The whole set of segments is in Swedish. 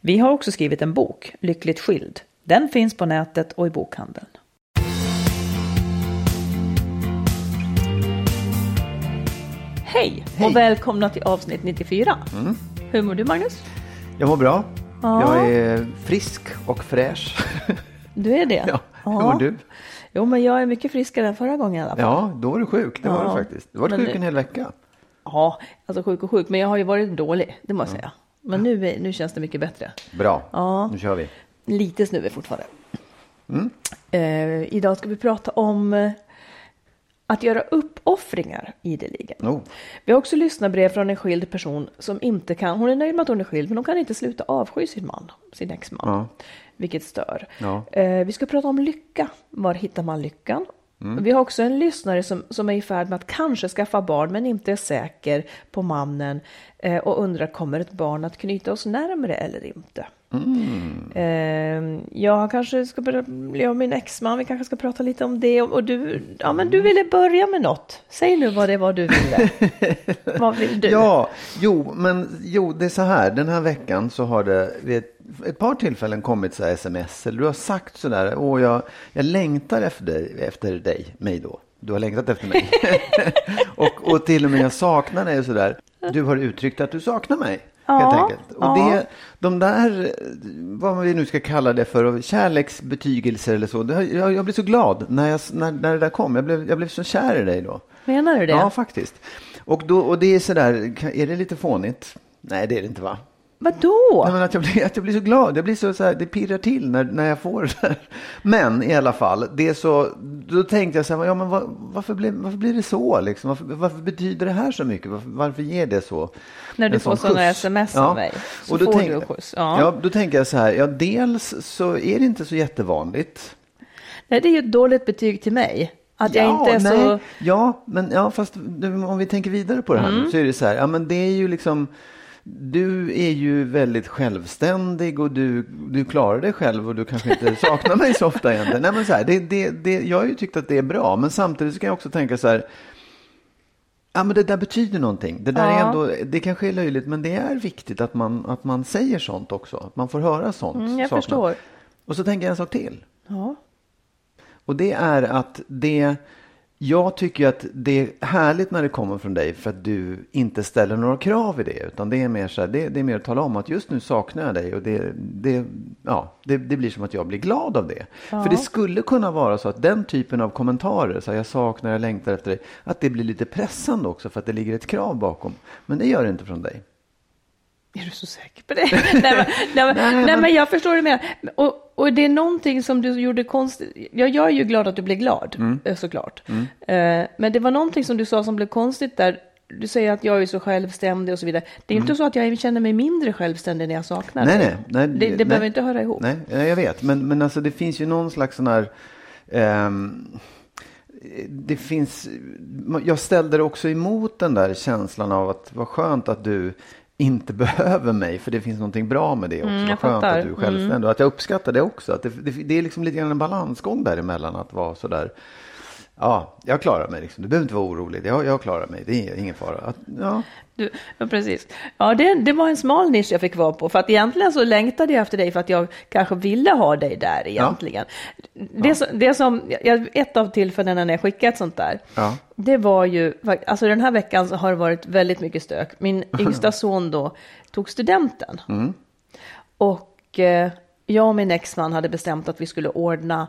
Vi har också skrivit en bok, Lyckligt skild. Den finns på nätet och i bokhandeln. Hej, Hej. och välkomna till avsnitt 94. Mm. Hur mår du Magnus? Jag mår bra. Ja. Jag är frisk och fräsch. Du är det? Ja. Hur mår du? Jo, men jag är mycket friskare än förra gången i alla fall. Ja, då var du sjuk. Det var Ja. du faktiskt. Du var sjuk en hel vecka. Ja, alltså sjuk och sjuk, men jag har ju varit dålig, det måste jag säga. Men nu, är- nu känns det mycket bättre. Bra, Ja. nu kör vi. Lite snuvig fortfarande. Mm. Eh, idag ska vi prata om eh, att göra uppoffringar ideligen. Oh. Vi har också lyssnarbrev från en skild person som inte kan, hon är nöjd med att hon är skild, men hon kan inte sluta avsky sin man, sin exman. Ja. Vilket stör. Ja. Eh, vi ska prata om lycka. Var hittar man lyckan? Mm. Vi har också en lyssnare som, som är i färd med att kanske skaffa barn men inte är säker på mannen eh, och undrar kommer ett barn att knyta oss närmre eller inte? Mm. Eh, jag kanske ska börja, jag och min exman, vi kanske ska prata lite om det och du, ja men du ville börja med något. Säg nu vad det var du ville. vad vill du? Ja, jo, men jo, det är så här. Den här veckan så har det vid ett, ett par tillfällen kommit så här sms. Eller du har sagt så där, åh, jag, jag längtar efter dig, efter dig, mig då. Du har längtat efter mig. och, och till och med jag saknar dig och så där. Du har uttryckt att du saknar mig. Ja, Helt enkelt. Och ja. det, de där, vad vi nu ska kalla det för, kärleksbetygelser eller så. Det, jag, jag blev så glad när, jag, när, när det där kom. Jag blev, jag blev så kär i dig då. Menar du det? Ja, faktiskt. Och, då, och det är sådär, är det lite fånigt? Nej, det är det inte va? Vadå? Nej, men att, jag blir, att jag blir så glad, jag blir så, så här, det pirrar till när, när jag får det där. Men i alla fall, det är så, då tänkte jag så här, ja, men var, varför, blir, varför blir det så? Liksom? Varför, varför betyder det här så mycket? Varför, varför ger det så? När du får sådana sms av mig, så får tänk- du skjuts. Ja. Ja. då tänker jag så här, ja, dels så är det inte så jättevanligt. Nej, det är ju ett dåligt betyg till mig. Att jag Ja, inte är nej. så... Ja, men ja, fast om vi tänker vidare på det här Mm. så är det så här, ja men det är ju liksom du är ju väldigt självständig och du, du klarar dig själv och du kanske inte saknar mig så ofta egentligen. Nej, men så här, det, det, det, jag har ju tyckt att det är bra, men samtidigt kan jag också tänka så här, ja men det där betyder någonting. Det där är Ja. ändå, det kanske är löjligt, men det är viktigt att man, att man säger sånt också. Att man får höra sånt. Mm, jag sakerna. förstår. Och så tänker jag en sak till. Ja. Och det är att det, jag tycker att det är härligt när det kommer från dig för att du inte ställer några krav i det. Utan det är mer så här, det, det är mer att tala om att just nu saknar jag dig och det, det, ja, det, det blir som att jag blir glad av det. För det skulle kunna vara så att den typen av kommentarer, så här, jag saknar, jag längtar efter dig, att det blir lite pressande också för att det ligger ett krav bakom. Men det gör det inte från dig. Är du så säker på det? nej, men, nej, men, nej, men jag förstår du menar. Och, och det är någonting som du gjorde konstigt. Jag, jag är ju glad att du blev glad, Mm. eh, såklart. Eh, Men det var någonting som du sa som blev konstigt där. du säger att jag är så självständig och så vidare. Det är inte så att jag känner mig mindre självständig när jag saknar Nej, dig. nej, nej, det, det nej. behöver inte höra ihop. Nej, jag vet. Men, men alltså det finns ju någon slags sån här... ehm, det finns... Jag ställde det också emot den där känslan av att vad skönt att du inte behöver mig, för det finns någonting bra med det också. Mm, jag vad skönt att du är självständig. Och att jag uppskattar det också. Att det, det, det är liksom lite grann en balansgång däremellan att vara sådär. Ja, jag klarar mig. Liksom. Du behöver inte vara orolig. Jag, jag klarar mig. Det är ingen fara. Att, ja. Du, ja, precis. Ja, det, det var en smal nisch jag fick vara på. För att egentligen så längtade jag efter dig för att jag kanske ville ha dig där egentligen. Det, som- det som, ett av tillfällena när jag skickade ett sånt där, Ja. det var ju, alltså den här veckan så har det varit väldigt mycket stök. Min yngsta son då tog studenten. Och eh, jag och min exman hade bestämt att vi skulle ordna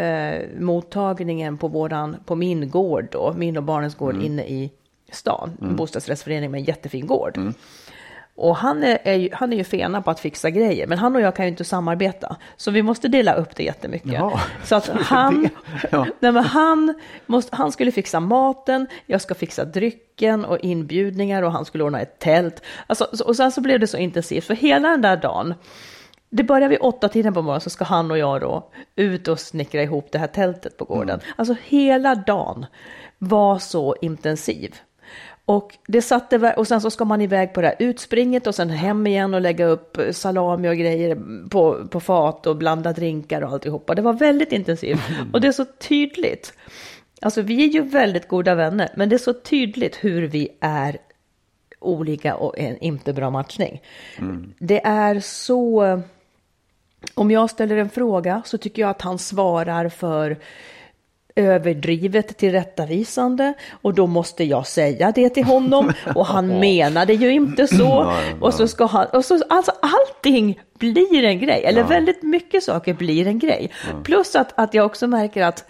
eh, mottagningen på, våran, på min gård då, min och barnens gård inne i stan. En bostadsrättsförening med en jättefin gård. Och han är, är ju, han är ju fena på att fixa grejer, men han och jag kan ju inte samarbeta. Så vi måste dela upp det jättemycket. Jaha, Så att han, Ja. nej men han, måste, han skulle fixa maten, jag ska fixa drycken och inbjudningar och han skulle ordna ett tält. Alltså, så- och sen så blev det så intensivt, för hela den där dagen, det börjar vid åtta tiden på morgonen så ska han och jag då ut och snickra ihop det här tältet på gården. Alltså hela dagen var så intensiv. Och, det satte, och sen så ska man iväg på det här utspringet och sen hem igen och lägga upp eh, salami och grejer på, på fat och blanda drinkar och alltihopa. Det var väldigt intensivt och det är så tydligt. Alltså vi är ju väldigt goda vänner, men det är så tydligt hur vi är olika och en inte bra matchning. Det är så... Om jag ställer en fråga så tycker jag att han svarar för överdrivet tillrättavisande och då måste jag säga det till honom och han menade ju inte så. Och så ska han, och så, alltså allting blir en grej, eller väldigt mycket saker blir en grej. Plus att, att jag också märker att,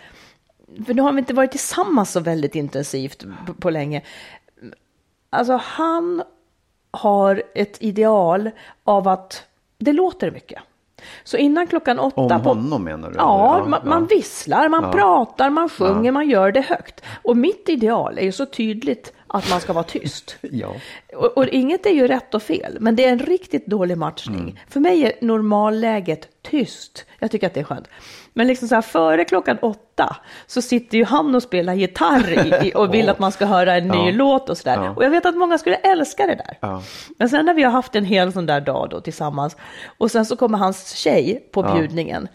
för nu har vi inte varit tillsammans så väldigt intensivt på, på länge. Alltså han har ett ideal av att det låter mycket. Så innan klockan åtta... Om på, honom menar du? Ja, eller? man, man visslar, man pratar, man sjunger, man gör det högt. Och mitt ideal är ju så tydligt att man ska vara tyst. Ja. Och, och inget är ju rätt och fel, men det är en riktigt dålig matchning. Mm. För mig är normalläget tyst. Jag tycker att det är skönt. Men liksom så här, före klockan åtta så sitter ju han och spelar gitarr i, och vill att man ska höra en ny Ja. låt och sådär. Ja. Och jag vet att många skulle älska det där. Ja. Men sen när vi har haft en hel sån där dag då tillsammans och sen så kommer hans tjej på bjudningen.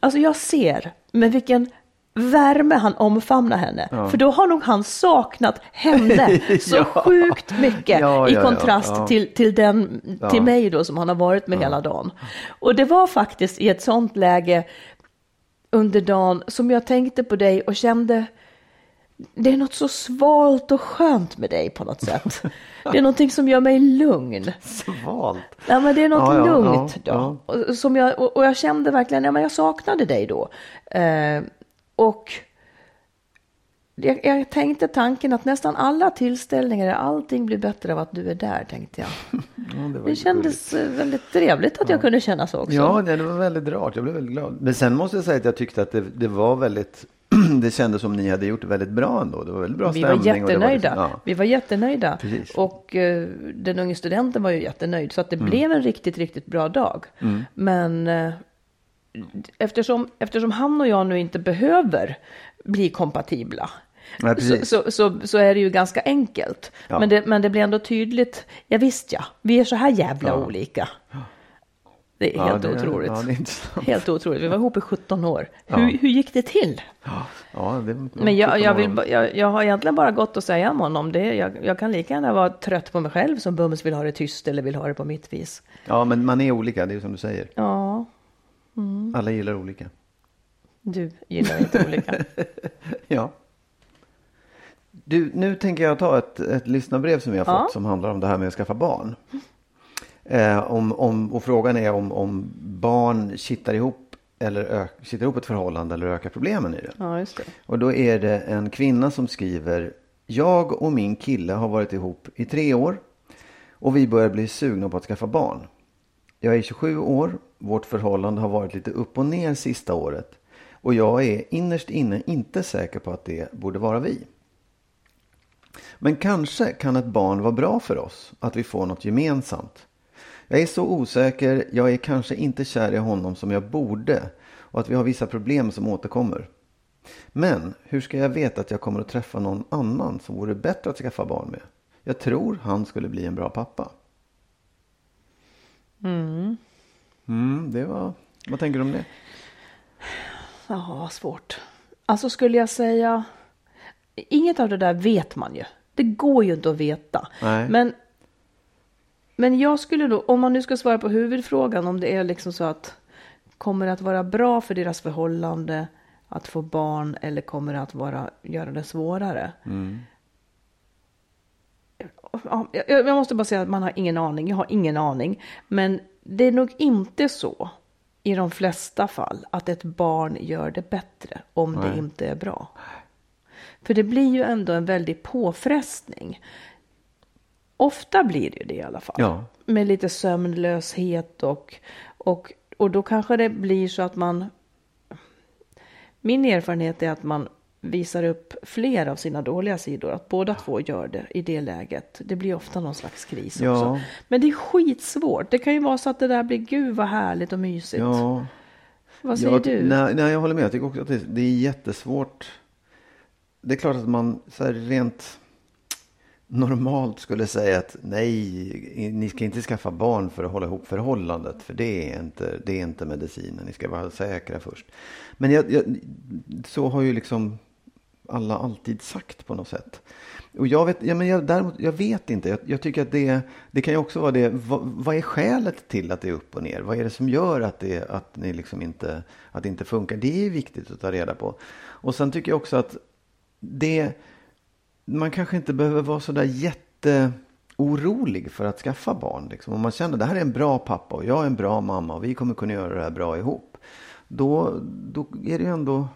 Alltså jag ser med vilken värme han omfamnar henne. För då har nog han saknat henne så Ja. sjukt mycket Ja, i ja, ja, kontrast ja. Till, till, den, till Ja. mig då som han har varit med hela dagen. Och det var faktiskt i ett sånt läge under dagen som jag tänkte på dig och kände det är något så svalt och skönt med dig på något sätt. Det är någonting som gör mig lugn. Svalt. Ja, men det är något Ja, ja, lugnt ja, då. Och, som jag, och, och jag kände verkligen, ja men jag saknade dig då. Eh, och jag, jag tänkte tanken att nästan alla tillställningar, allting blir bättre av att du är där, tänkte jag. Ja, det, var Det kändes eh, väldigt trevligt att jag kunde känna så också. Ja, det var väldigt rart. Jag blev väldigt glad. Men sen måste jag säga att jag tyckte att det, det var väldigt... det kändes som ni hade gjort väldigt bra ändå. Det var väldigt bra Vi var stämning. det jättenöjda. liksom- ja. Vi var jättenöjda. Precis. Och eh, den unge studenten var ju jättenöjd. Så att det Mm. blev en riktigt, riktigt bra dag. Men eh, eftersom, eftersom han och jag nu inte behöver bli kompatibla. Nej, så, så, så, så är det ju ganska enkelt. Ja. Men, det, men det blir ändå tydligt. Ja, visst ja, vi är så här jävla Ja. olika. Det är Ja, helt det- otroligt. Är. Helt otroligt. Vi var ihop i 17 år. Hur, hur gick det till? Det, Men jag, jag, vill, jag, jag har egentligen bara gått och säga om honom det. Jag, jag kan lika gärna vara trött på mig själv som bums vill ha det tyst eller vill ha det på mitt vis. Ja, men man är olika. Det är som du säger. Ja, Alla gillar olika. du gillar inte olika. Ja. Du, nu tänker jag ta ett, ett lyssnarbrev som vi har Ja. fått som handlar om det här med att skaffa barn. Eh, om, om, och frågan är om, om barn kittar ihop, eller ö, kittar ihop ett förhållande eller ökar problemen i det. Ja, just det. Och då är det en kvinna som skriver Jag och min kille har varit ihop i tre år och vi börjar bli sugna på att skaffa barn. Jag är 27 år, vårt förhållande har varit lite upp och ner sista året och jag är innerst inne inte säker på att det borde vara vi. Men kanske kan ett barn vara bra för oss, att vi får något gemensamt. Jag är så osäker, jag är kanske inte kär i honom som jag borde och att vi har vissa problem som återkommer. Men hur ska jag veta att jag kommer att träffa någon annan som vore bättre att skaffa barn med? Jag tror han skulle bli en bra pappa. Mm. Mm, det var... Vad tänker du om det? Ja, svårt. Alltså skulle jag säga, inget av det där vet man ju. Det går ju inte att veta. Nej. Men, men jag skulle då, om man nu ska svara på huvudfrågan, om det är liksom så att kommer det att vara bra för deras förhållande att få barn eller kommer det att vara, göra det svårare? Ja, jag, jag måste bara säga att man har ingen aning. Jag har ingen aning. Men det är nog inte så i de flesta fall att ett barn gör det bättre om Nej. det inte är bra. För det blir ju ändå en väldig påfrestning. Ofta blir det ju det i alla fall. Ja. Med lite sömnlöshet och, och, och då kanske det blir så att man... Min erfarenhet är att man visar upp fler av sina dåliga sidor. Att båda två gör det i det läget. Det blir ofta någon slags kris Ja. också. Men det är skitsvårt. Det kan ju vara så att det där blir gud vad härligt och mysigt. Ja, Vad säger jag, du? Nej, nej, jag håller med. Jag tycker också att det, det är jättesvårt. Det är klart att man så här rent normalt skulle säga att nej, ni ska inte skaffa barn för att hålla ihop förhållandet. För det är inte, det är inte medicinen. Ni ska vara säkra först. Men jag, jag, så har ju liksom alla alltid sagt på något sätt. Och jag vet, ja, men jag, däremot, jag vet inte. Jag, jag tycker att det, det kan ju också vara det. Vad, vad är skälet till att det är upp och ner? Vad är det som gör att det, att ni liksom inte, att det inte funkar? Det är viktigt att ta reda på. Och sen tycker jag också att det, man kanske inte behöver vara så där jätteorolig för att skaffa barn. Liksom. Om man känner att det här är en bra pappa och jag är en bra mamma och vi kommer kunna göra det här bra ihop. Då, då är det ju ändå,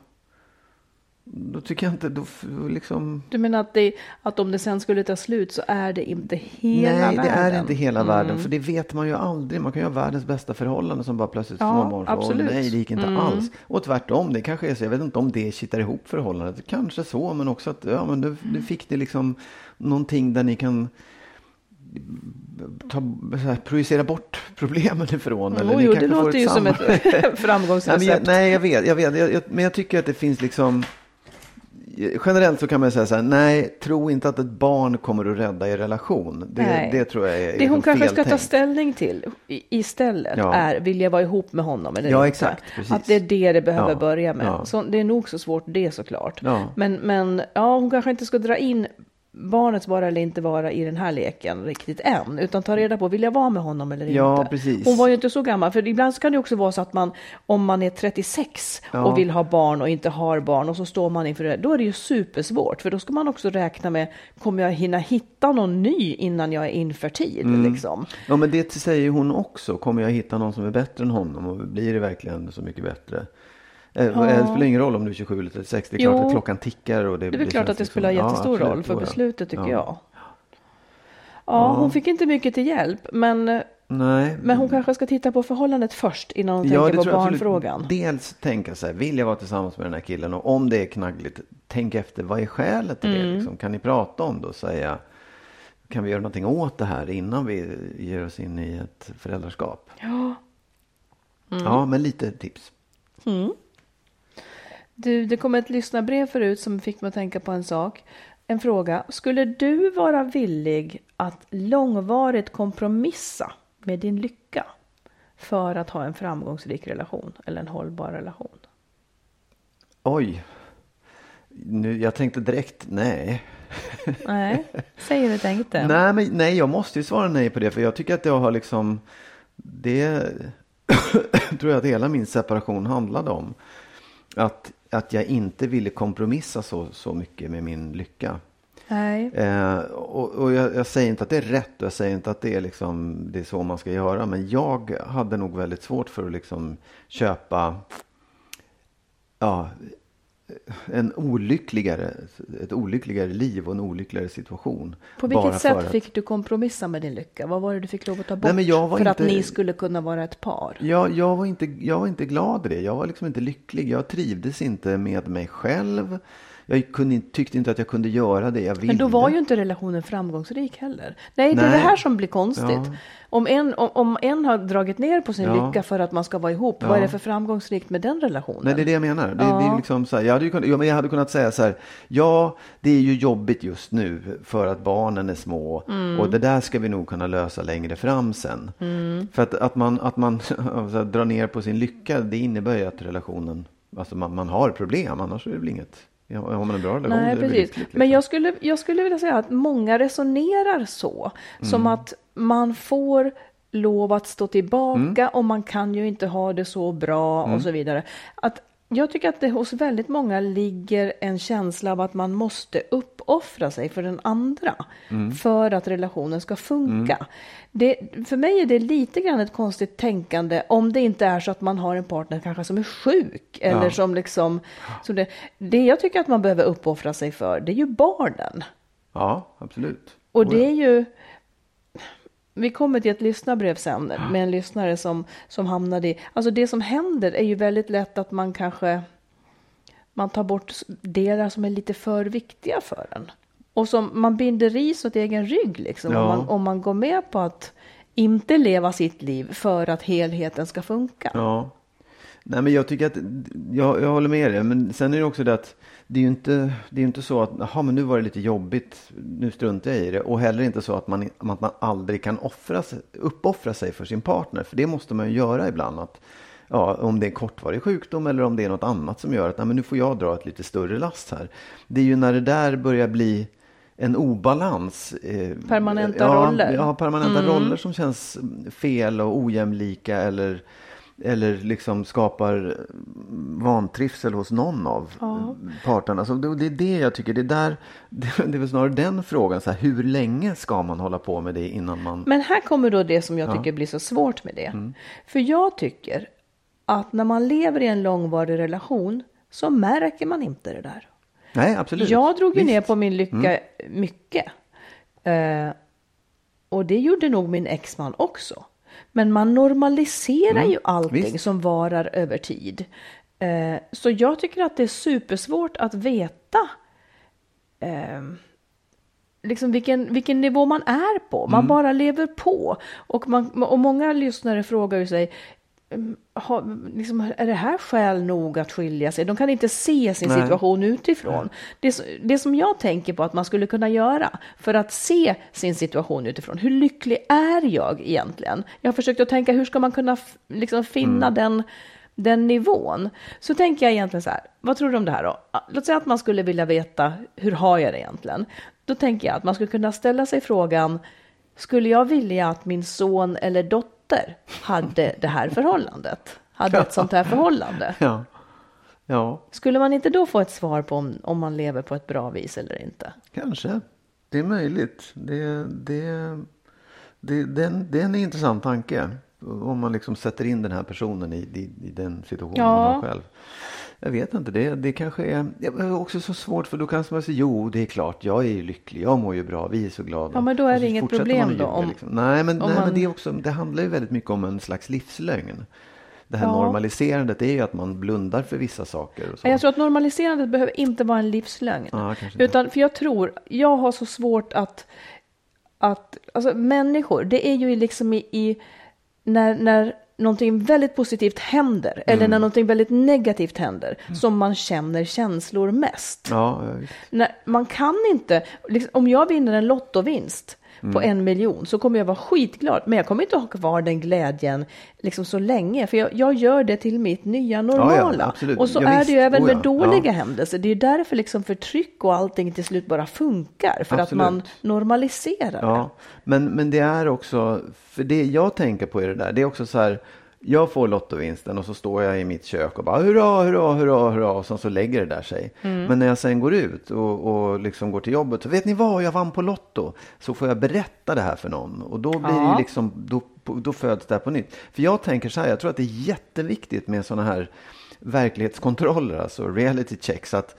då tycker jag inte, då liksom Du menar att, det, att om det sen skulle ta slut så är det inte hela Nej, världen? det är inte hela Mm. världen. För det vet man ju aldrig. Man kan ju ha världens bästa förhållande som bara plötsligt Ja, för, "Åh, absolut. Nej, det gick inte Mm. alls. Och tvärtom, det kanske är så. Jag vet inte om det kittar ihop förhållandet. Kanske så, men också att ja, men nu, nu fick det liksom någonting där ni kan ta, så här, projicera bort problemen ifrån. eller Jo, jo, det låter ju som ett Nej, framgångsrecept. jag, nej, jag vet. Jag vet jag, jag, men jag tycker att det finns liksom... Generellt så kan man säga så här, nej, tro inte att ett barn kommer att rädda er relation. Det, det tror jag är Det hon kanske ska ta feltänkt. ställning till istället Ja. är, vill jag vara ihop med honom eller Ja, inte? exakt, precis. Att det är det det behöver Ja, börja med. ja. Så det är nog så svårt det såklart. Ja. Men, men ja, hon kanske inte ska dra in barnets vara eller inte vara i den här leken riktigt än, utan ta reda på, vill jag vara med honom eller Ja, inte? precis. Hon var ju inte så gammal, för ibland kan det också vara så att man, om man är 36 Ja. och vill ha barn och inte har barn och så står man inför det, då är det ju supersvårt, för då ska man också räkna med, kommer jag hinna hitta någon ny innan jag är infertil Mm. liksom? Ja, men det säger hon också. Kommer jag hitta någon som är bättre än honom? Och blir det verkligen så mycket bättre? Eh, Ja. Det spelar ingen roll om du är 27 eller 36. Det är klart Jo. att klockan tickar. Och det, Det är väl klart att det liksom- spelar Ja, jättestor absolut, roll för beslutet tycker Ja. jag. Ja, hon fick inte mycket till hjälp, men, Nej. men hon kanske ska titta på förhållandet först innan hon Ja, tänker på jag absolut. barnfrågan. Dels tänka här, vill jag vara tillsammans med den här killen? Och om det är knaggligt, tänk efter, vad är skälet till Mm. det? Liksom? Kan ni prata om det och säga, kan vi göra någonting åt det här innan vi ger oss in i ett föräldraskap? Ja. Ja, men lite tips. Du, det kom ett lyssnarbrev förut som fick mig att tänka på en sak. En fråga. Skulle du vara villig att långvarigt kompromissa med din lycka för att ha en framgångsrik relation eller en hållbar relation? Oj. Nu, jag tänkte direkt nej. Nej, säg hur du tänkte. Nej, men, nej, jag måste ju svara nej på det. För jag tycker att jag har liksom... Det tror jag att hela min separation handlade om. Att, att jag inte ville kompromissa så, så mycket med min lycka. Nej. Eh, och och jag, jag säger inte att det är rätt och jag säger inte att det är, liksom, det är så man ska göra. Men jag hade nog väldigt svårt för att liksom köpa ja, en olyckligare, ett olyckligare liv och en olyckligare situation. På vilket sätt att- fick du kompromissa med din lycka? Vad var det du fick lov att ta bort Nej, för att inte- ni skulle kunna vara ett par? Jag, jag, var inte, jag var inte glad i det. Jag var liksom inte lycklig. Jag trivdes inte med mig själv. Jag kunde, tyckte inte att jag kunde göra det jag ville. Men då var ju inte relationen framgångsrik heller. Nej, det är det Nej. här som blir konstigt. Ja. Om, en, om, om en har dragit ner på sin Ja. lycka för att man ska vara ihop, vad är det för framgångsrikt med den relationen? Nej, det är det jag menar. Det, det Ja. är liksom så här, jag, hade kunnat, ja, men jag hade kunnat säga så här, ja, det är ju jobbigt just nu för att barnen är små Mm. och det där ska vi nog kunna lösa längre fram sen. Mm. För att, att man, att man så här, drar ner på sin lycka, det innebär ju att relationen, alltså man, man har problem, annars är det väl inget. Har man en bra relation Nej, precis. lyckligt, Men liksom. jag skulle, jag skulle vilja säga att många resonerar så. Som Mm. att man får lov att stå tillbaka och man kan ju inte ha det så bra Mm. och så vidare. Att jag tycker att det hos väldigt många ligger en känsla av att man måste uppoffra sig för den andra Mm. för att relationen ska funka. Det, för mig är det lite grann ett konstigt tänkande om det inte är så att man har en partner kanske som är sjuk eller Ja. som liksom... Så det, det jag tycker att man behöver uppoffra sig för det är ju barnen. Ja, absolut. Och Oh, det är ju... Vi kommer till ett lyssnarbrev sen med en lyssnare som, som hamnade i... Alltså det som händer är ju väldigt lätt att man kanske... Man tar bort delar som är lite för viktiga för en. Och som man binder ris åt egen rygg liksom. Om, Ja. man, om man går med på att inte leva sitt liv för att helheten ska funka. Ja. Nej, men jag tycker att, jag, jag håller med dig, men sen är det också det att det är ju inte, det är inte så att, jaha, men nu var det lite jobbigt, nu struntar jag i det. Och heller inte så att man, att man aldrig kan offra sig, uppoffra sig för sin partner, för det måste man ju göra ibland. Att, ja, om det är kortvarig sjukdom eller om det är något annat som gör att, nej, men nu får jag dra ett lite större last här. Det är ju när det där börjar bli en obalans. Eh, Permanenta ja, roller. Ja, permanenta roller som känns fel och ojämlika eller, eller liksom skapar vantrivsel hos någon av parterna. Så det, det är det jag tycker, det är där, det, det är väl snarare den frågan, så här, hur länge ska man hålla på med det innan man... Men här kommer då det som jag tycker blir så svårt med det. Mm. För jag tycker att när man lever i en långvarig relation så märker man inte det där. Nej, absolut. Jag drog ju Visst. ner på min lycka mycket. Eh, och det gjorde nog min exman också. Men man normaliserar ju allting Visst. som varar över tid. Eh, så jag tycker att det är supersvårt att veta eh, liksom vilken, vilken nivå man är på. Man bara lever på. Och, man, och många lyssnare frågar ju sig, mm, har, liksom, är det här skäl nog att skilja sig? De kan inte se sin Nej. situation utifrån. Det, det som jag tänker på att man skulle kunna göra för att se sin situation utifrån. Hur lycklig är jag egentligen? Jag har försökt att tänka, hur ska man kunna liksom finna den den nivån. Så tänker jag egentligen så här, vad tror du om det här då? Låt säga att man skulle vilja veta, hur har jag det egentligen? Då tänker jag att man skulle kunna ställa sig frågan, skulle jag vilja att min son eller dotter hade det här förhållandet? Hade ett sånt här förhållande? Ja. ja, Skulle man inte då få ett svar på om, om man lever på ett bra vis eller inte? kanske. Det är möjligt. Det, det, det, det, är en, det är en intressant tanke. Om man liksom sätter in den här personen i, i, i den situationen Ja. man har själv. Jag vet inte, det, det kanske är, det är också så svårt för då kanske man säga jo det är klart, jag är ju lycklig, jag mår ju bra, vi är så glada. Ja, men då är det inget problem då, om- liksom. Nej, men, nej man- men det, är också, det handlar ju väldigt mycket om en slags livslögn. Det här Ja. normaliserandet är ju att man blundar för vissa saker. Och så. Jag tror att normaliserandet behöver inte vara en livslögn. Ja. Utan, för jag tror, jag har så svårt att, att alltså människor, det är ju liksom i, i när, när någonting väldigt positivt händer, Mm. eller när någonting väldigt negativt händer, som man känner känslor mest. Ja. När, man kan inte, liksom, om jag vinner en lottovinst på Mm. en miljon så kommer jag vara skitglad. Men jag kommer inte ha kvar den glädjen liksom så länge. För jag, jag gör det till mitt nya normala. absolut. och så Ja, är det ju även Oh, med ja. dåliga Ja. händelser. Det är ju därför liksom förtryck och allting till slut bara funkar. För att Absolut. man normaliserar det. Ja, men, men det är också, för det jag tänker på i det där, det är också så här, jag får lottovinsten och så står jag i mitt kök och bara hurra, hurra, hurra, hurra och sen så lägger det där sig. Mm. Men när jag sen går ut och, och liksom går till jobbet så vet ni vad, jag vann på Lotto. Så får jag berätta det här för någon och då blir det Ja. ju liksom, då, då föds det här på nytt. För jag tänker så här, jag tror att det är jätteviktigt med sådana här verklighetskontroller, alltså reality checks. Att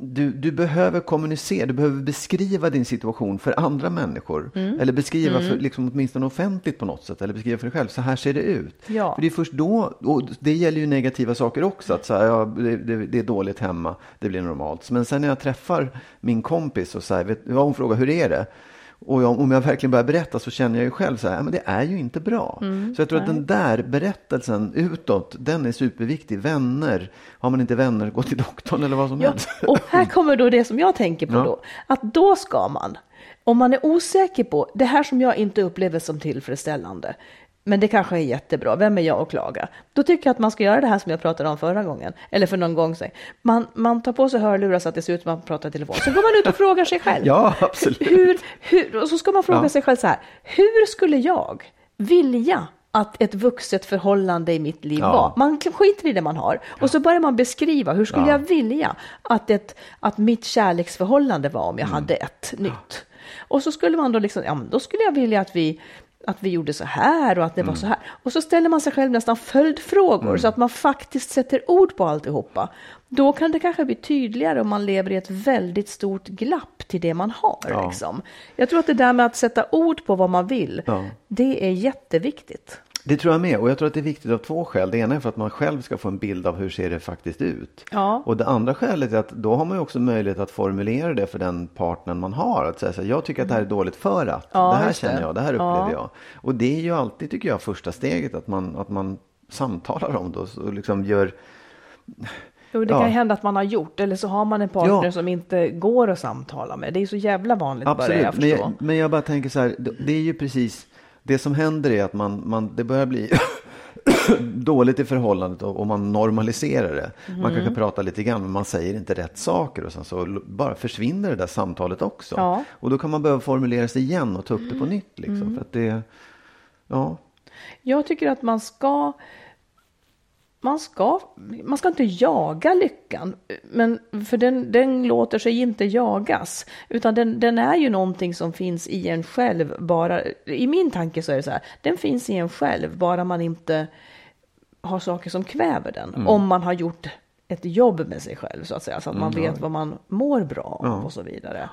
du, du behöver kommunicera, du behöver beskriva din situation för andra människor. Eller beskriva för, liksom, åtminstone offentligt på något sätt. Eller beskriva för dig själv, så här ser det ut. Ja. För det är först då, och det gäller ju negativa saker också. Att så här, ja, det, det, det är dåligt hemma, det blir normalt. Men sen när jag träffar min kompis och så här, vet, ja, hon frågar hur är det? Och jag, om jag verkligen börjar berätta så känner jag ju själv så här, men det är ju inte bra. så jag tror att den där berättelsen utåt, den är superviktig. Vänner, har man inte vänner, gå till doktorn eller vad som Ja, helst. och här kommer då det som jag tänker på Ja. då. Att då ska man, om man är osäker på det här som jag inte upplever som tillfredsställande, men det kanske är jättebra, vem är jag att klaga? Då tycker jag att man ska göra det här som jag pratade om förra gången, eller för någon gång sedan. Man, man tar på sig hörlurar så att det ser ut som att man pratar i telefon, så går man ut och frågar sig själv. Ja, absolut. Hur, hur, och så ska man fråga Ja. sig själv så här, hur skulle jag vilja att ett vuxet förhållande i mitt liv Ja. var? Man skiter i det man har och så börjar man beskriva, hur skulle Ja. jag vilja att, ett, att mitt kärleksförhållande var om jag hade ett nytt? Och så skulle man då liksom, ja men då skulle jag vilja att vi att vi gjorde så här och att det var så här. Och så ställer man sig själv nästan följdfrågor så att man faktiskt sätter ord på alltihopa. Då kan det kanske bli tydligare om man lever i ett väldigt stort glapp till det man har. Ja. Liksom. Jag tror att det där med att sätta ord på vad man vill, Ja. det är jätteviktigt. Det tror jag med. Och jag tror att det är viktigt av två skäl. Det ena är för att man själv ska få en bild av hur ser det faktiskt ut. Ja. Och det andra skälet är att då har man ju också möjlighet att formulera det för den partnern man har. Att säga så här, jag tycker att det här är dåligt för att. Ja, det här känner jag, det här upplever Ja. jag. Och det är ju alltid, tycker jag, första steget. Att man, att man samtalar om det och- liksom gör... Jo, det Ja. kan hända att man har gjort, eller så har man en partner Ja. som inte går att samtala med. Det är så jävla vanligt bara jag Absolut, men jag, men jag bara tänker så här, det är ju precis, det som händer är att man, man det börjar bli dåligt i förhållandet och, och man normaliserar det. Man Mm. kanske pratar lite grann men man säger inte rätt saker och sen så bara försvinner det där samtalet också. Ja. Mm. Och då kan man behöva formulera sig igen och ta upp det på nytt liksom. För att det, ja, Jag tycker att man ska, man ska, man ska inte jaga lyckan, men för den, den låter sig inte jagas, utan den, den är ju någonting som finns i en själv bara, i min tanke så är det så här, den finns i en själv, bara man inte har saker som kväver den, om man har gjort ett jobb med sig själv så att säga, så att man vet vad man mår bra av och så vidare.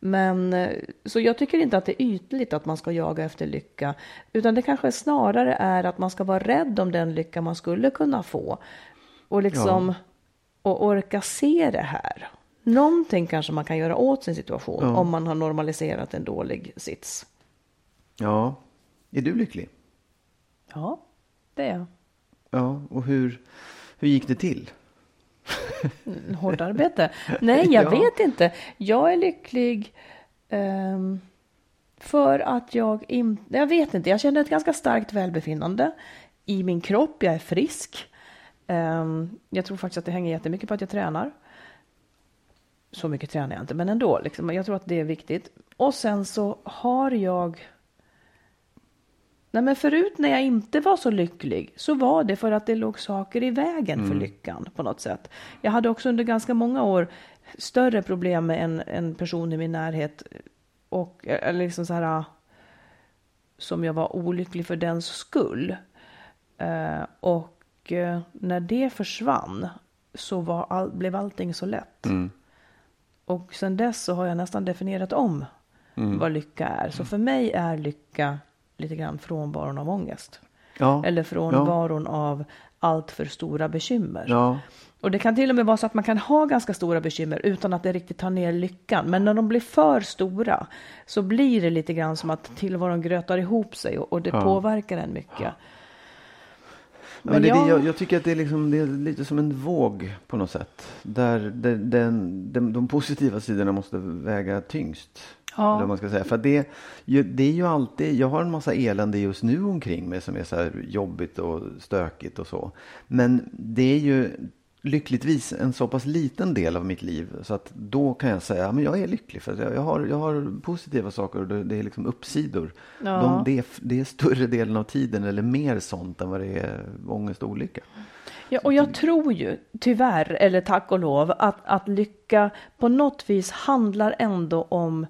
Men eh, så jag tycker inte att det är ytligt att man ska jaga efter lycka, utan det kanske snarare är att man ska vara rädd om den lycka man skulle kunna få och liksom och orka se det här. Någonting kanske man kan göra åt sin situation om man har normaliserat en dålig sits. ja. Är du lycklig? Ja, det är jag. Ja, och hur, hur gick det till? Hårt arbete? Nej, jag Ja. vet inte. Jag är lycklig ehm, för att jag inte... Jag vet inte, jag känner ett ganska starkt välbefinnande i min kropp. Jag är frisk. Ehm, jag tror faktiskt att det hänger jättemycket på att jag tränar. Så mycket tränar jag inte, men ändå. Liksom, jag tror att det är viktigt. Och sen så har jag... Nej, men förut när jag inte var så lycklig så var det för att det låg saker i vägen för lyckan på något sätt. Jag hade också under ganska många år större problem med en, en person i min närhet och eller liksom så här som jag var olycklig för dens skull. Eh, och eh, när det försvann så var all, blev allting så lätt. Och sen dess så har jag nästan definierat om vad lycka är. Så för mig är lycka lite grann frånvaron av ångest. Ja. Eller frånvaron av allt för stora bekymmer. Ja. Och det kan till och med vara så att man kan ha ganska stora bekymmer utan att det riktigt tar ner lyckan. Men när de blir för stora så blir det lite grann som att tillvaron grötar ihop sig och, och det påverkar en mycket. Ja, Men men det, jag- jag, jag tycker att det är, liksom, det är lite som en våg på något sätt. Där den, den, den, de positiva sidorna måste väga tyngst. Ja. Eller man ska säga. För det, det är ju alltid, jag har en massa elände just nu omkring mig som är så jobbigt och stökigt och så. Men det är ju lyckligtvis en så pass liten del av mitt liv så att då kan jag säga att jag är lycklig för jag, jag, har, jag har positiva saker och det, det är liksom uppsidor. Ja. De, det, är, det är större delen av tiden eller mer sånt än vad det är ångest och olycka. Ja, och jag tror ju tyvärr, eller tack och lov, att, att lycka på något vis handlar ändå om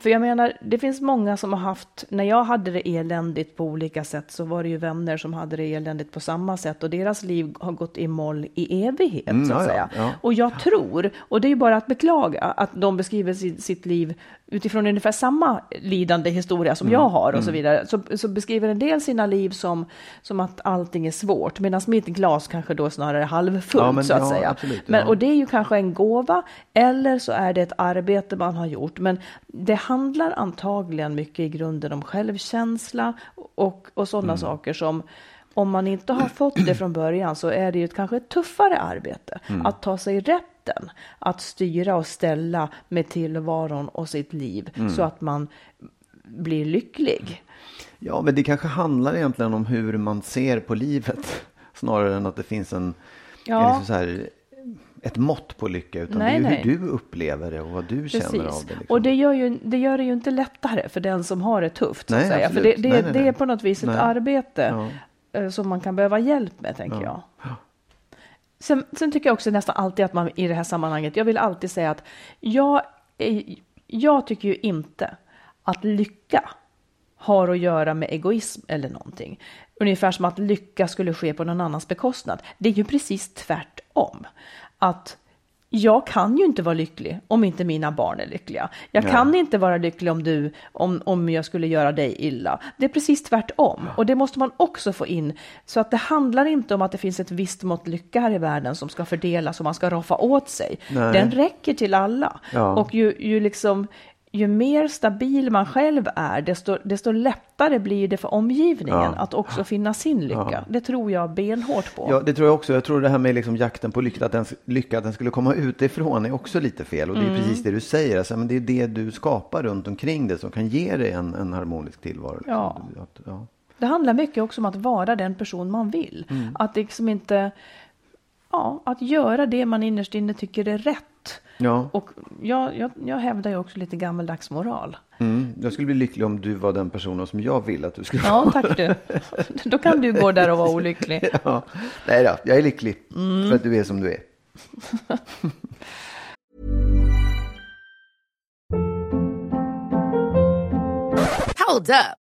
För jag menar, det finns många som har haft, när jag hade det eländigt på olika sätt så var det ju vänner som hade det eländigt på samma sätt och deras liv har gått i moll i evighet Mm, så att ja, säga. ja. Och jag tror, och det är ju bara att beklaga, att de beskriver sitt, sitt liv utifrån ungefär samma lidande historia som Mm, jag har och så vidare. Så, så beskriver en del sina liv som, som att allting är svårt, medan mitt glas kanske då snarare är halvfullt Ja, men så att ja, säga. absolut, men, ja. och det är ju kanske en gåva, eller så är det ett arbete man har gjort. Men det handlar antagligen mycket i grunden om självkänsla och, och sådana Mm. saker som om man inte har fått det från början så är det ju ett, kanske ett tuffare arbete Mm. att ta sig rätten att styra och ställa med tillvaron och sitt liv Mm. så att man blir lycklig. Ja, men det kanske handlar egentligen om hur man ser på livet snarare än att det finns en, Ja. liksom så här, ett mått på lycka. Utan Nej, det är nej. ju hur du upplever det och vad du känner av Precis. det. Liksom. Och det gör, ju, det gör det ju inte lättare för den som har det tufft. Så att Nej, säga. För det, det, Nej, nej, det är nej. på något vis ett Nej. arbete Ja. Eh, som man kan behöva hjälp med, tänker Ja. jag. Sen, sen tycker jag också nästan alltid att man i det här sammanhanget, jag vill alltid säga att jag, jag tycker ju inte att lycka har att göra med egoism eller någonting. Ungefär som att lycka skulle ske på någon annans bekostnad. Det är ju precis tvärtom. Att jag kan ju inte vara lycklig om inte mina barn är lyckliga. Jag Nej. kan inte vara lycklig om du, om, om jag skulle göra dig illa. Det är precis tvärtom. Och det måste man också få in. Så att det handlar inte om att det finns ett visst mått lycka här i världen som ska fördelas och man ska roffa åt sig. Nej. Den räcker till alla. Ja. Och ju, ju liksom ju mer stabil man själv är, desto, desto lättare blir det för omgivningen Ja. att också finna sin lycka. Ja. Det tror jag benhårt på. Ja, det tror jag också. Jag tror det här med liksom jakten på lycka, att den, lycka, att den skulle komma utifrån är också lite fel. Och det är Mm. precis det du säger. Alltså, men det är det du skapar runt omkring det som kan ge dig en, en harmonisk tillvaro. Liksom. Ja. Ja. Det handlar mycket också om att vara den person man vill. Mm. Att liksom inte, ja, att göra det man innerst inne tycker är rätt. Ja. Och jag, jag, jag hävdar ju också lite gammeldags moral. Mm. Jag skulle bli lycklig om du var den personen som jag vill att du skulle Ja, tack du. Då kan du gå där och vara olycklig. Ja. Nej då, jag är lycklig Mm. för att du är som du är. Hold up.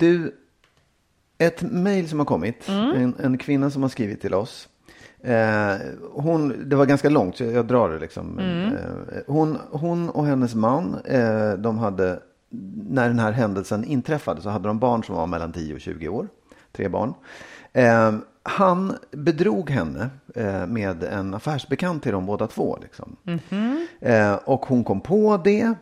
Du, ett mejl som har kommit. Mm. En, en kvinna som har skrivit till oss. Eh, hon, det var ganska långt så jag drar det liksom. Mm. Eh, hon, hon och hennes man, eh, de hade, när den här händelsen inträffade så hade de barn som var mellan 10 och 20 år. Tre barn. Eh, han bedrog henne eh, med en affärsbekant till dem båda två. Liksom. Eh, och hon kom på det.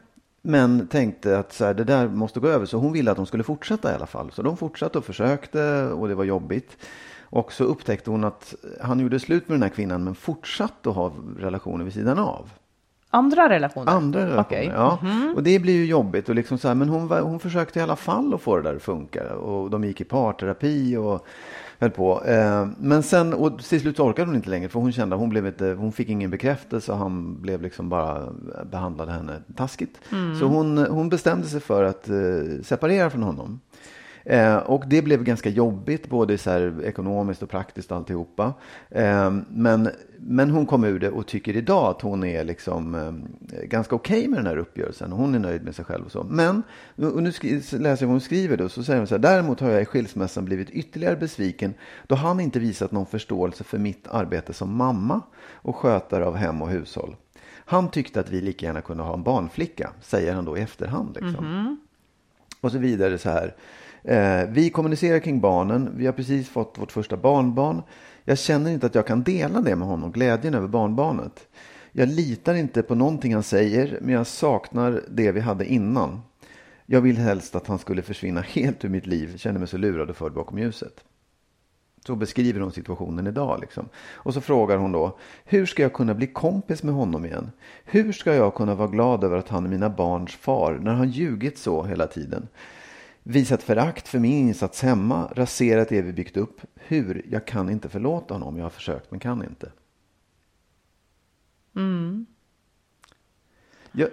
Men tänkte att så här, det där måste gå över. Så hon ville att de skulle fortsätta i alla fall. Så de fortsatte och försökte och det var jobbigt. Och så upptäckte hon att han gjorde slut med den här kvinnan men fortsatte att ha relationer vid sidan av. Andra relationer? Andra relationer, Okej. ja. Och det blir ju jobbigt. Och liksom så här, men hon, hon försökte i alla fall att få det där att funka. Och de gick i parterapi och höll på. Eh, men sen, och till slut orkade hon inte längre. För hon kände att hon, blev inte, hon fick ingen bekräftelse. Och han blev liksom bara, behandlade henne taskigt. Så hon, hon bestämde sig för att eh, separera från honom. Eh, och det blev ganska jobbigt, både så här ekonomiskt och praktiskt alltihopa. Eh, men, men hon kom ur det och tycker idag att hon är liksom eh, ganska okej okay med den här uppgörelsen. Hon är nöjd med sig själv och så. Men, och nu läser jag vad hon skriver då, så säger hon så här, däremot har jag i skilsmässan blivit ytterligare besviken då han inte visat någon förståelse för mitt arbete som mamma och skötare av hem och hushåll. Han tyckte att vi lika gärna kunde ha en barnflicka, säger han då i efterhand. Liksom. Mm-hmm. Och så vidare så här. Eh, vi kommunicerar kring barnen. Vi har precis fått vårt första barnbarn. Jag känner inte att jag kan dela det med honom, glädjen över barnbarnet. Jag litar inte på någonting han säger, men jag saknar det vi hade innan. Jag vill helst att han skulle försvinna helt ur mitt liv, känner mig så lurad och förd bakom ljuset. Så beskriver hon situationen idag. Liksom. Och så frågar hon då, hur ska jag kunna bli kompis med honom igen? Hur ska jag kunna vara glad över att han är mina barns far när han ljugit så hela tiden? Visat förakt för min insats hemma, raserat det vi byggt upp. Hur? Jag kan inte förlåta honom. Jag har försökt men kan inte. Mm. Jag,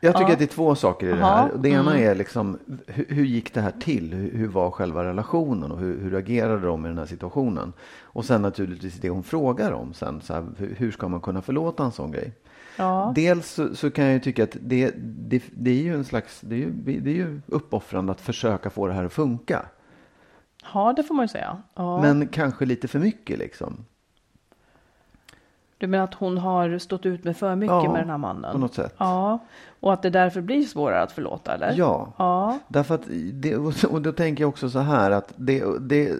jag tycker ja. att det är två saker i det här. Det ena mm. är liksom, hur, hur, gick det här till? Hur, hur var själva relationen och hur, hur agerade de i den här situationen? Och sen naturligtvis det hon frågar om sen. Så här, hur ska man kunna förlåta en sån grej? Ja. Dels så, så, kan jag ju tycka att det, det, det, är ju en slags, det är ju, det är ju uppoffrande att försöka få det här att funka. Ja, det får man ju säga. Ja. Men kanske lite för mycket liksom. Du menar att hon har stått ut med för mycket ja, med den här mannen? på något sätt. Ja, och att det därför blir svårare att förlåta, eller? Ja, ja. därför att det, och då tänker jag också så här att det, det,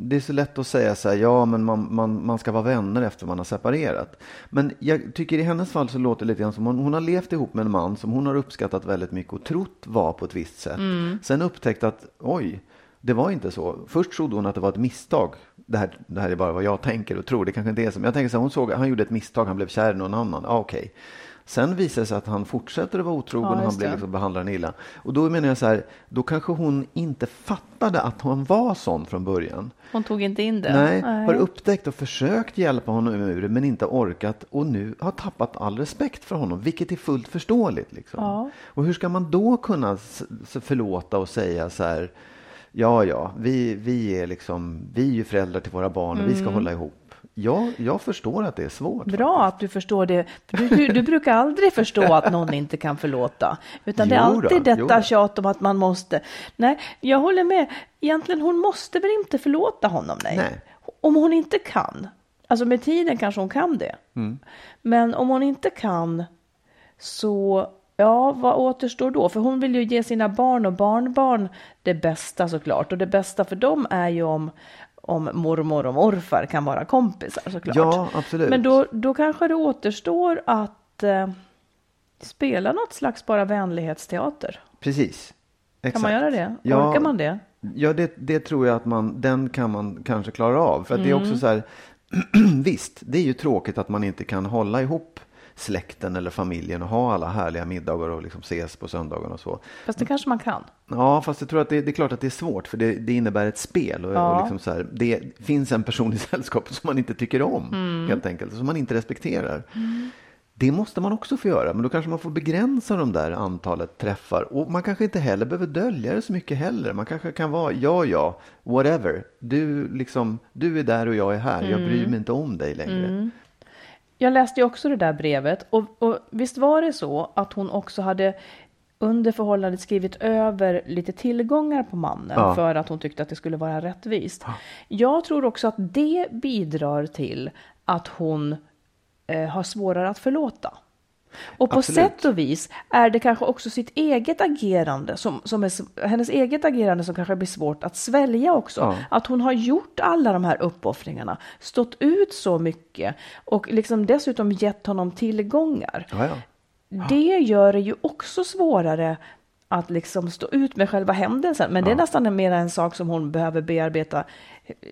det är så lätt att säga så här, ja, men man, man, man ska vara vänner efter man har separerat. Men jag tycker i hennes fall så låter det lite grann som hon, hon har levt ihop med en man som hon har uppskattat väldigt mycket och trott var på ett visst sätt. Mm. Sen upptäckt att, oj, det var inte så. Först trodde hon att det var ett misstag. Det här, det här är bara vad jag tänker och tror. Det kanske inte är så. Men jag tänker så här, hon såg att han gjorde ett misstag. Han blev kär i någon annan. Ah, Okej. Okay. Sen visar det sig att han fortsätter att vara otrogen ja, och han blir liksom behandlar henne illa. Och då menar jag så här, då kanske hon inte fattade att hon var sån från början. Hon tog inte in det. Nej, Nej. har upptäckt och försökt hjälpa honom ur det men inte orkat och nu har tappat all respekt för honom, vilket är fullt förståeligt. Liksom. Ja. Och hur ska man då kunna förlåta och säga så här, ja, ja, vi, vi, är liksom, vi är ju föräldrar till våra barn och mm. vi ska mm. hålla ihop. Ja, jag förstår att det är svårt. Bra faktiskt. att du förstår det. Du, du, du, brukar aldrig förstå att någon inte kan förlåta. Utan jo det är alltid detta tjat om att man måste. Nej, jag håller med. Egentligen, hon måste väl inte förlåta honom? Nej. nej. Om hon inte kan. Alltså med tiden kanske hon kan det. Mm. Men om hon inte kan så Ja, vad återstår då? För hon vill ju ge sina barn och barnbarn det bästa såklart. Och det bästa för dem är ju om, om mormor och morfar kan vara kompisar såklart. Ja, absolut. Men då, då kanske det återstår att eh, spela något slags bara vänlighetsteater. Precis. Exakt. Kan man göra det? Ja, Orkar man det? Ja, det, det tror jag att man, den kan man kanske klara av. För mm. det är också mm. så här, visst, det är ju tråkigt att man inte kan hålla ihop släkten eller familjen och ha alla härliga middagar och liksom ses på söndagen och så. Fast det kanske man kan. Ja, fast jag tror att det, det är klart att det är svårt för det, det innebär ett spel och, ja. och liksom så här, det finns en person i sällskapet som man inte tycker om mm. helt enkelt, som man inte respekterar. Mm. Det måste man också få göra, men då kanske man får begränsa de där antalet träffar. Och man kanske inte heller behöver dölja det så mycket heller. Man kanske kan vara, ja, ja, whatever. Du, liksom, du är där och jag är här. Mm. Jag bryr mig inte om dig längre. Mm. Jag läste ju också det där brevet och, och visst var det så att hon också hade under förhållandet skrivit över lite tillgångar på mannen ja. för att hon tyckte att det skulle vara rättvist. Ja. Jag tror också att det bidrar till att hon eh, har svårare att förlåta. Och på Absolut. sätt och vis är det kanske också sitt eget agerande, som, som är, hennes eget agerande som kanske blir svårt att svälja också. Ja. Att hon har gjort alla de här uppoffringarna, stått ut så mycket och liksom dessutom gett honom tillgångar. Ja, ja. Det gör det ju också svårare att liksom stå ut med själva händelsen. Men det är nästan mer en sak som hon behöver bearbeta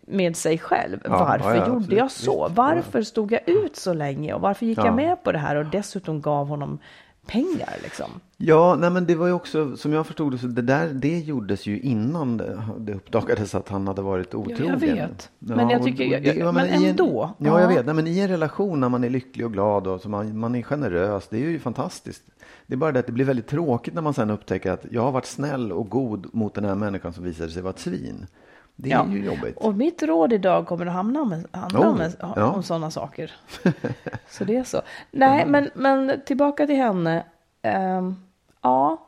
med sig själv. Ja, varför ja, ja, gjorde absolut. jag så? Varför stod jag ut så länge? Och varför gick jag med på det här och dessutom gav honom pengar liksom? Ja, nej men det var ju också, som jag förstod det, så det där, det gjordes ju innan det, det uppdagades att han hade varit otrogen. jag vet, men jag tycker, och, det, jag, men, men ändå. En, ja, jag vet, nej, men i en relation när man är lycklig och glad och så man, man är generös, det är ju fantastiskt. Det är bara det att det blir väldigt tråkigt när man sen upptäcker att jag har varit snäll och god mot den här människan som visade sig vara ett svin. Det är Ja. ju jobbigt. Och mitt råd idag kommer att hamna om, handla Oh, om, ja. om sådana saker. så det är så. Nej, men, men tillbaka till henne. Ehm, ja,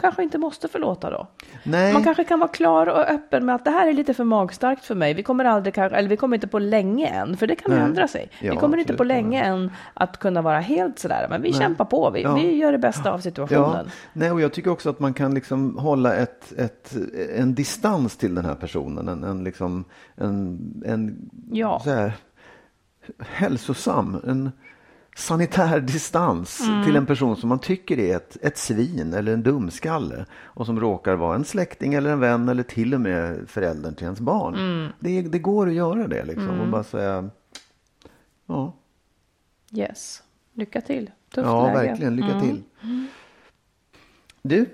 kanske inte måste förlåta då. Nej, Man kanske kan vara klar och öppen med att det här är lite för magstarkt för mig. Vi kommer aldrig, eller vi kommer inte på länge än, för det kan Nej. ändra sig. vi Ja, kommer inte på länge än att kunna vara helt sådär, men vi kämpar på. Vi, Ja. vi gör det bästa av situationen. nej, och jag tycker också att man kan liksom hålla ett, ett, en distans till den här personen. En, en, liksom, en, en Ja. så här, hälsosam, en sanitär distans Mm. till en person som man tycker är ett, ett svin eller en dumskalle och som råkar vara en släkting eller en vän eller till och med föräldern till ens barn. Mm. Det, det går att göra det liksom och bara säga ja, Yes. Lycka till. Tufft ja läge. verkligen, lycka Mm. till. Du,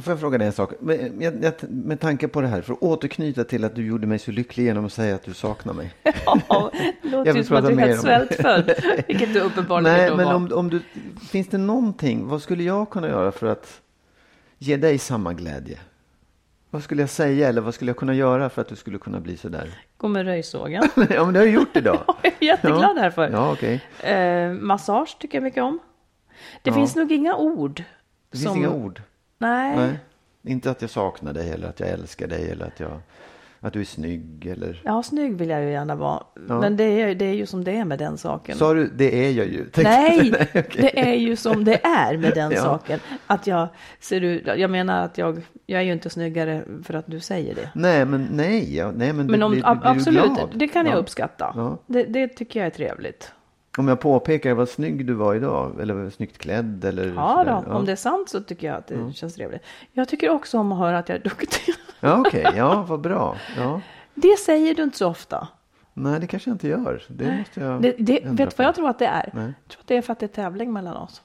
får jag fråga dig en sak? Med, med, med tanke på det här, för att återknyta till att du gjorde mig så lycklig genom att säga att du saknar mig. Ja, det låter ju som att du är helt svältfödd, vilket du uppenbarligen Nej, men var. om, om du, finns det någonting, vad skulle jag kunna göra för att ge dig samma glädje? Vad skulle jag säga eller vad skulle jag kunna göra för att du skulle kunna bli sådär? Gå med röjsågen. ja, men det har jag gjort idag. Jag är jätteglad därför. Ja, okej. Eh, massage tycker jag mycket om. Det Ja. finns nog inga ord. Det finns inga ord. Nej. Nej. Inte att jag saknar dig eller att jag älskar dig eller att, jag, att du är snygg eller... Ja, snygg vill jag ju gärna vara. Ja. Men det är, det är ju som det är med den saken. Sa du, det är jag ju. Tänkte- Nej, okej. det är ju som det är med den Ja. saken. Att jag ser ut, jag menar att jag, jag är ju inte snyggare för att du säger det. Nej, men nej. Ja, nej men Men du, om, blir, ab- blir du absolut, glad? det kan jag Ja. uppskatta. Det, det tycker jag är trevligt. Om jag påpekar vad snygg du var idag, eller snyggt klädd eller Ja, då, om det är sant så tycker jag att det känns trevligt. Jag tycker också om att höra att jag är duktig. Ja, okej. Ja, vad bra. Ja. Det säger du inte så ofta. Nej, det kanske jag inte gör. Det måste jag Det, det, vet du på. vad jag tror att det är? Nej. Jag tror att det är för att det är tävling mellan oss.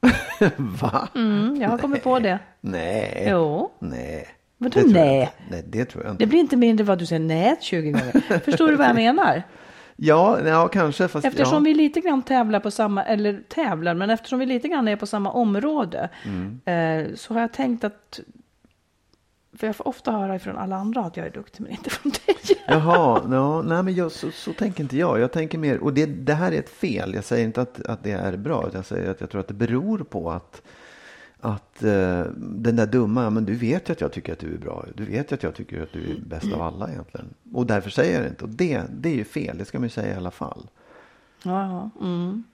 Va? Mm, jag har kommit på det. Nej. Jo. Nej. Vadå nej? Nej, det tror jag inte. Det blir inte mindre att du säger nej 20 gånger. Förstår du vad jag menar? Ja, ja, kanske. Fast Eftersom ja. vi lite grann tävlar på samma, eller tävlar, men eftersom vi lite grann är på samma område Mm. eh, så har jag tänkt att, för jag får ofta höra ifrån alla andra att jag är duktig, men inte från dig. Jaha, ja, nej men jag, så, så tänker inte jag. Jag tänker mer, och det, det här är ett fel. Jag säger inte att, att det är bra. utan Jag säger att jag tror att det beror på att, att eh, den där dumma, men du vet ju att jag tycker att du är bra. Du vet ju att jag tycker att du är bäst av alla egentligen. Och därför säger jag det inte. Och det, det är ju fel, det ska man ju säga i alla fall. Ja, ja, mm.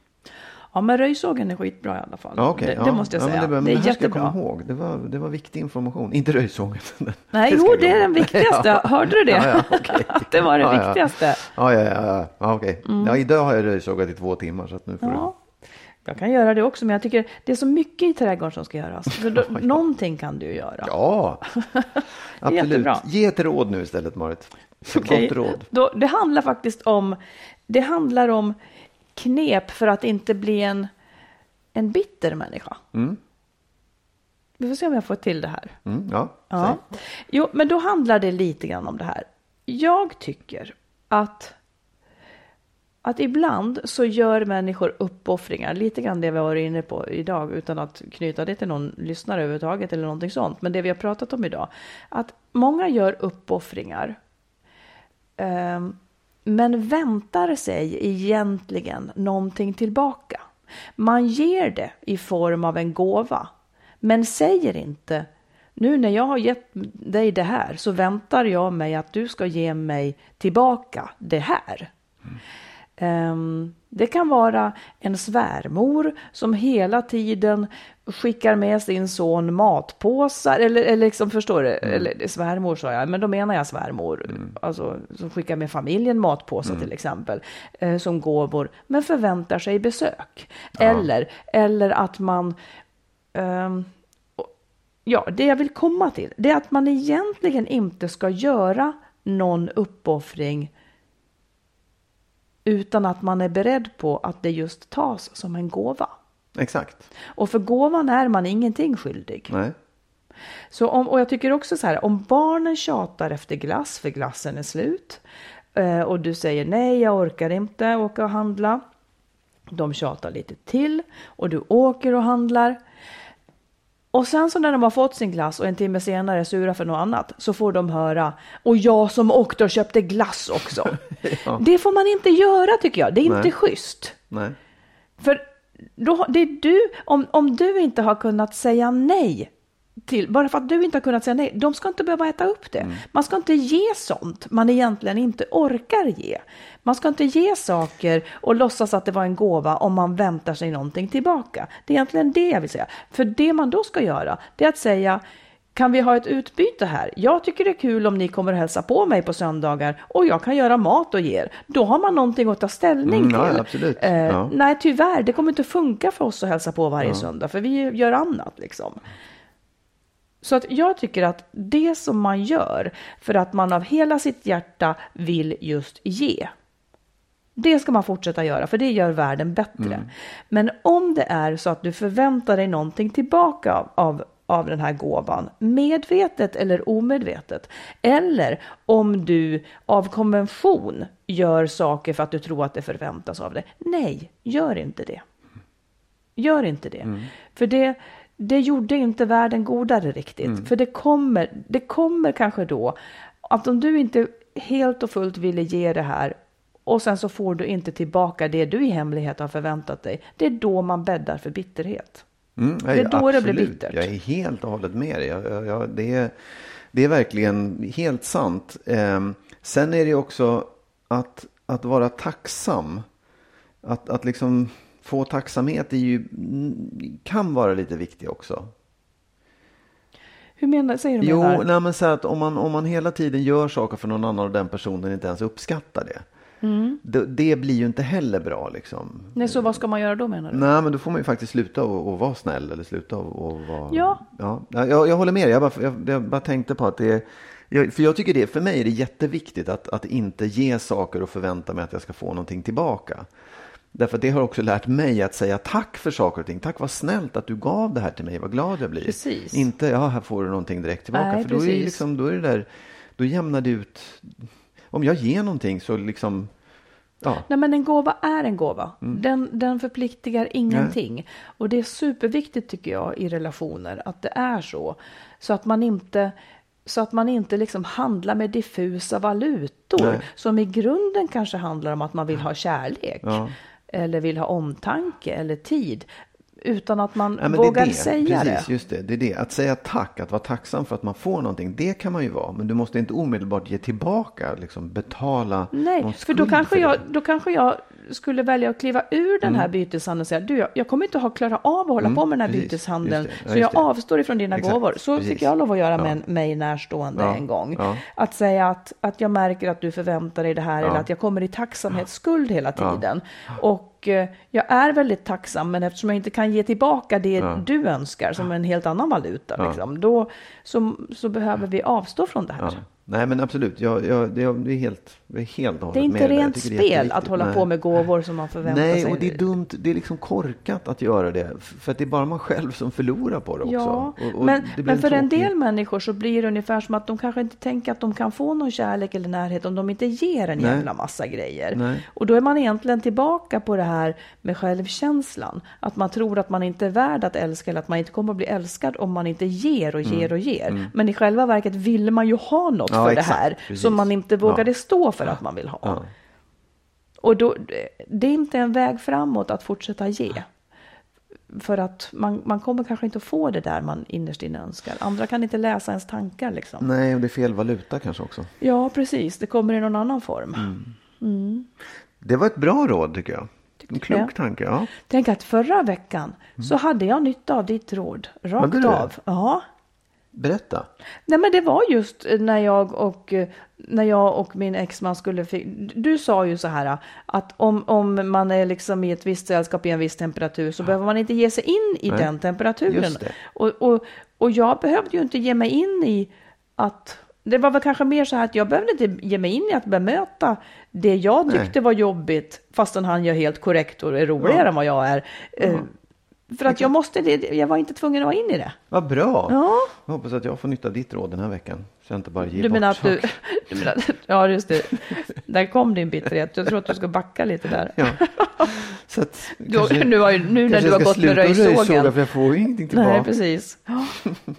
ja, men röjsågen är skitbra i alla fall. Ja, okej, det, ja. det måste jag ja, säga. Men det, det är det jag jättebra. ihåg. Det var, det var viktig information. Inte röjsången. Nej, jo, det är den viktigaste. Hörde du det? Att det var det viktigaste. Ja, ja, ja. ja. ja okej. Ja, idag har jag röjsågat i två timmar. Så att nu får Mm. Ja, jag kan göra det också, men jag tycker det är så mycket i trädgården som ska göras. Så då, Någonting kan du göra. Ja, absolut. Jättebra. Ge ett råd nu istället, Marit. Ett Okej. gott råd. Då, det handlar faktiskt om, det handlar om knep för att inte bli en, en bitter människa. Mm. Vi får se om jag får till det här. Mm, ja, Ja. Jo, men då handlar det lite grann om det här. Jag tycker att, att ibland så gör människor uppoffringar, lite grann det vi har varit inne på idag, utan att knyta det till någon lyssnare överhuvudtaget eller någonting sånt, men det vi har pratat om idag, att många gör uppoffringar, eh, men väntar sig egentligen någonting tillbaka. Man ger det i form av en gåva, men säger inte nu när jag har gett dig det här så väntar jag mig att du ska ge mig tillbaka det här. Mm det kan vara en svärmor som hela tiden skickar med sin son matpåsar, eller, eller liksom, förstår du? Eller svärmor sa jag, men då menar jag svärmor. Alltså som skickar med familjen matpåsar till exempel, eh, som gåvor, men förväntar sig besök. Eller, eller att man ehm, Ja, det jag vill komma till, det är att man egentligen inte ska göra någon uppoffring utan att man är beredd på att det just tas som en gåva. Exakt. Och för gåvan är man ingenting skyldig. Nej. Så om, och jag tycker också så här, om barnen tjatar efter glass för glassen är slut eh, och du säger nej, jag orkar inte åka och handla. De tjatar lite till och du åker och handlar. Och sen så när de har fått sin glass och en timme senare är sura för något annat så får de höra och jag som åkte och köpte glass också. Ja. Det får man inte göra tycker jag. Det är Nej. inte schysst. Nej. För då, det är du, om, om du inte har kunnat säga nej till, bara för att du inte har kunnat säga nej, de ska inte behöva äta upp det. Man ska inte ge sånt man egentligen inte orkar ge. Man ska inte ge saker och låtsas att det var en gåva om man väntar sig någonting tillbaka. Det är egentligen det jag vill säga. För det man då ska göra, det är att säga kan vi ha ett utbyte här? Jag tycker det är kul om ni kommer och hälsa på mig på söndagar och jag kan göra mat och ge er. Då har man någonting att ta ställning Mm, ja, till. absolut. Eh, Ja. Nej, tyvärr, det kommer inte funka för oss att hälsa på varje söndag, för vi gör annat liksom. Så att jag tycker att det som man gör för att man av hela sitt hjärta vill just ge, det ska man fortsätta göra, för det gör världen bättre. Men om det är så att du förväntar dig någonting tillbaka av, av, av den här gåvan, medvetet eller omedvetet, eller om du av konvention gör saker för att du tror att det förväntas av dig, nej, gör inte det. Gör inte det. För det, det gjorde inte världen godare riktigt. För det kommer, det kommer kanske då att om du inte helt och fullt ville ge det här och sen så får du inte tillbaka det du i hemlighet har förväntat dig. Det är då man bäddar för bitterhet. Mm, Det är då det blir absolut. bittert. Jag är helt och hållet med dig. Jag, jag, jag, det, är, det är verkligen helt sant. Ehm, sen är det också att, att vara tacksam. Att, att liksom få tacksamhet är ju, kan vara lite viktigt också. Hur menar, säger du Jo, menar? nej, men så att om man, om man hela tiden gör saker för någon annan och den personen inte ens uppskattar det. Mm. Det, det blir ju inte heller bra liksom. Nej, så vad ska man göra då menar du? Nej, men då får man ju faktiskt sluta och, och vara snäll eller sluta och, och vara... Ja. ja jag, jag håller med dig. Jag bara, jag, jag bara tänkte på att det är... Jag, för jag tycker det, för mig är det jätteviktigt att, att inte ge saker och förvänta mig att jag ska få någonting tillbaka. Därför att det har också lärt mig att säga tack för saker och ting. Tack vad snällt att du gav det här till mig, vad glad jag blir. Precis. Inte, ja här får du någonting direkt tillbaka. Nej, för då är, liksom, då är det där, då jämnar det ut. Om jag ger någonting så liksom, ja. Nej, men en gåva är en gåva. Mm. Den, den förpliktigar ingenting. Och det är superviktigt tycker jag i relationer att det är så. Så att man inte, så att man inte liksom handlar med diffusa valutor Nej. som i grunden kanske handlar om att man vill ha kärlek. Ja. Eller vill ha omtanke eller tid. Utan att man Ja, vågar det det. säga Precis, det. just det. Det är det. Att säga tack, att vara tacksam för att man får någonting, det kan man ju vara. Men du måste inte omedelbart ge tillbaka, liksom betala Nej, för då kanske, för jag, då kanske jag skulle välja att kliva ur den Mm. här byteshandeln och säga du, jag, jag kommer inte ha klara av att hålla på med den här precis. byteshandeln. Ja, så jag det. avstår ifrån dina Exakt. gåvor. Så Precis. fick jag lov att göra Ja. med mig närstående Ja. en gång. Ja. Att säga att, att jag märker att du förväntar dig det här eller att jag kommer i tacksamhetsskuld hela tiden. Och eh, jag är väldigt tacksam, men eftersom jag inte kan ge tillbaka det Ja. du önskar, som en helt annan valuta, Ja. liksom, då så, så behöver vi avstå från det här. Ja. Nej men absolut, jag, jag, det, det är helt, det är helt och Det är inte med. Jag rent spel att hålla Nej. på med gåvor som man förväntar Nej, sig. och det är dumt. Det är liksom korkat att göra det. För att det är bara man själv som förlorar på det också. Ja, Och- och men, men för en tråkig- del människor så blir det ungefär som att de kanske inte tänker att de kan få någon kärlek eller närhet om de inte ger en Nej. jävla massa grejer. Nej. Och då är man egentligen tillbaka på det här med självkänslan. Att man tror att man inte är värd att älska eller att man inte kommer att bli älskad om man inte ger och ger och ger. Men i själva verket ville man ju ha något Mm. Ja, för det exakt. här Precis. som man inte vågade Ja. stå för att man vill ha. Och då, det är inte en väg framåt att fortsätta ge. För att man, man kommer kanske inte att få det där man innerst inne önskar. Andra kan inte läsa ens tankar liksom. Nej, och det är fel valuta kanske också. Ja, precis. Det kommer i någon annan form. Mm. Det var ett bra råd tycker jag. En klok tanke, ja. Tänk att förra veckan så hade jag nytta av ditt råd. Rakt Mm. Det? av. Ja. Berätta. Nej, men det var just när jag och, eh, när jag och min exman skulle... Du sa ju så här att om, om man är liksom i ett visst sällskap i en viss temperatur så behöver man inte ge sig in i Nej, den temperaturen. just det. Och, och, och jag behövde ju inte ge mig in i att... Det var väl kanske mer så här att jag behövde inte ge mig in i att bemöta det jag Nej. tyckte var jobbigt fastän han gör helt korrekt och är roligare än vad jag är. Eh, För att jag måste, jag var inte tvungen att vara in i det. Vad bra. Ja. Jag hoppas att jag får nytta av ditt råd den här veckan. Så jag inte bara ger Du bort menar att du, du menar, ja just det, där kom din bitterhet. Jag tror att du ska backa lite där. Ja. Så att, Du, nu, har, nu när kanske du har gått med röjsågen. röjsåga för jag får ju ingenting tillbaka. Nej, precis.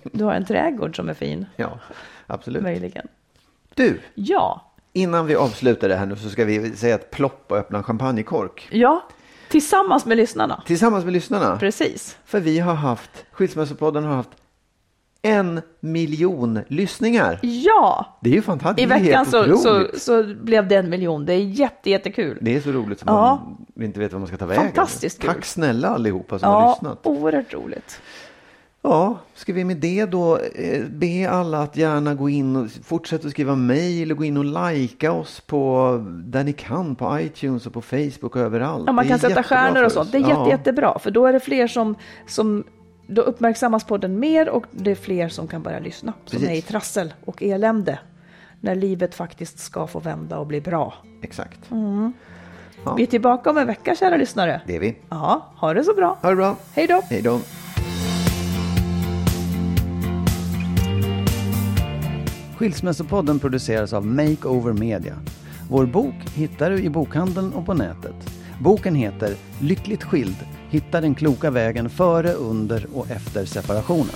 Du har en trädgård som är fin, Ja, absolut. möjligen. Du, Ja, innan vi avslutar det här nu så ska vi säga ett plopp och öppna en champagnekork. ja, tillsammans med lyssnarna. Tillsammans med lyssnarna. Precis. För vi har haft, Skilsmässopodden har haft en miljon lyssningar. Ja, Det är ju fantastiskt. i veckan så, så, så blev det en miljon. Det är jätte, jättekul. Det är så roligt som Ja. man inte vet vad man ska ta vägen. Fantastiskt kul. Tack snälla allihopa som har Ja, lyssnat. oerhört roligt. Ja, ska vi med det då eh, be alla att gärna gå in och fortsätta att skriva mejl och gå in och likea oss på där ni kan på iTunes och på Facebook och överallt. Ja, man kan sätta stjärnor och sånt. Det är Ja, jätte, jättebra, för då är det fler som, som då uppmärksammas på den mer och det är fler som kan börja lyssna. Som Precis. är i trassel och elände. När livet faktiskt ska få vända och bli bra. Exakt. Vi är tillbaka om en vecka, kära lyssnare. Det är vi. Ja, ha det så bra. Ha det bra. Hej då. Hej då. Skilsmässopodden produceras av Makeover Media. Vår bok hittar du i bokhandeln och på nätet. Boken heter Lyckligt skild. Hitta den kloka vägen före, under och efter separationen.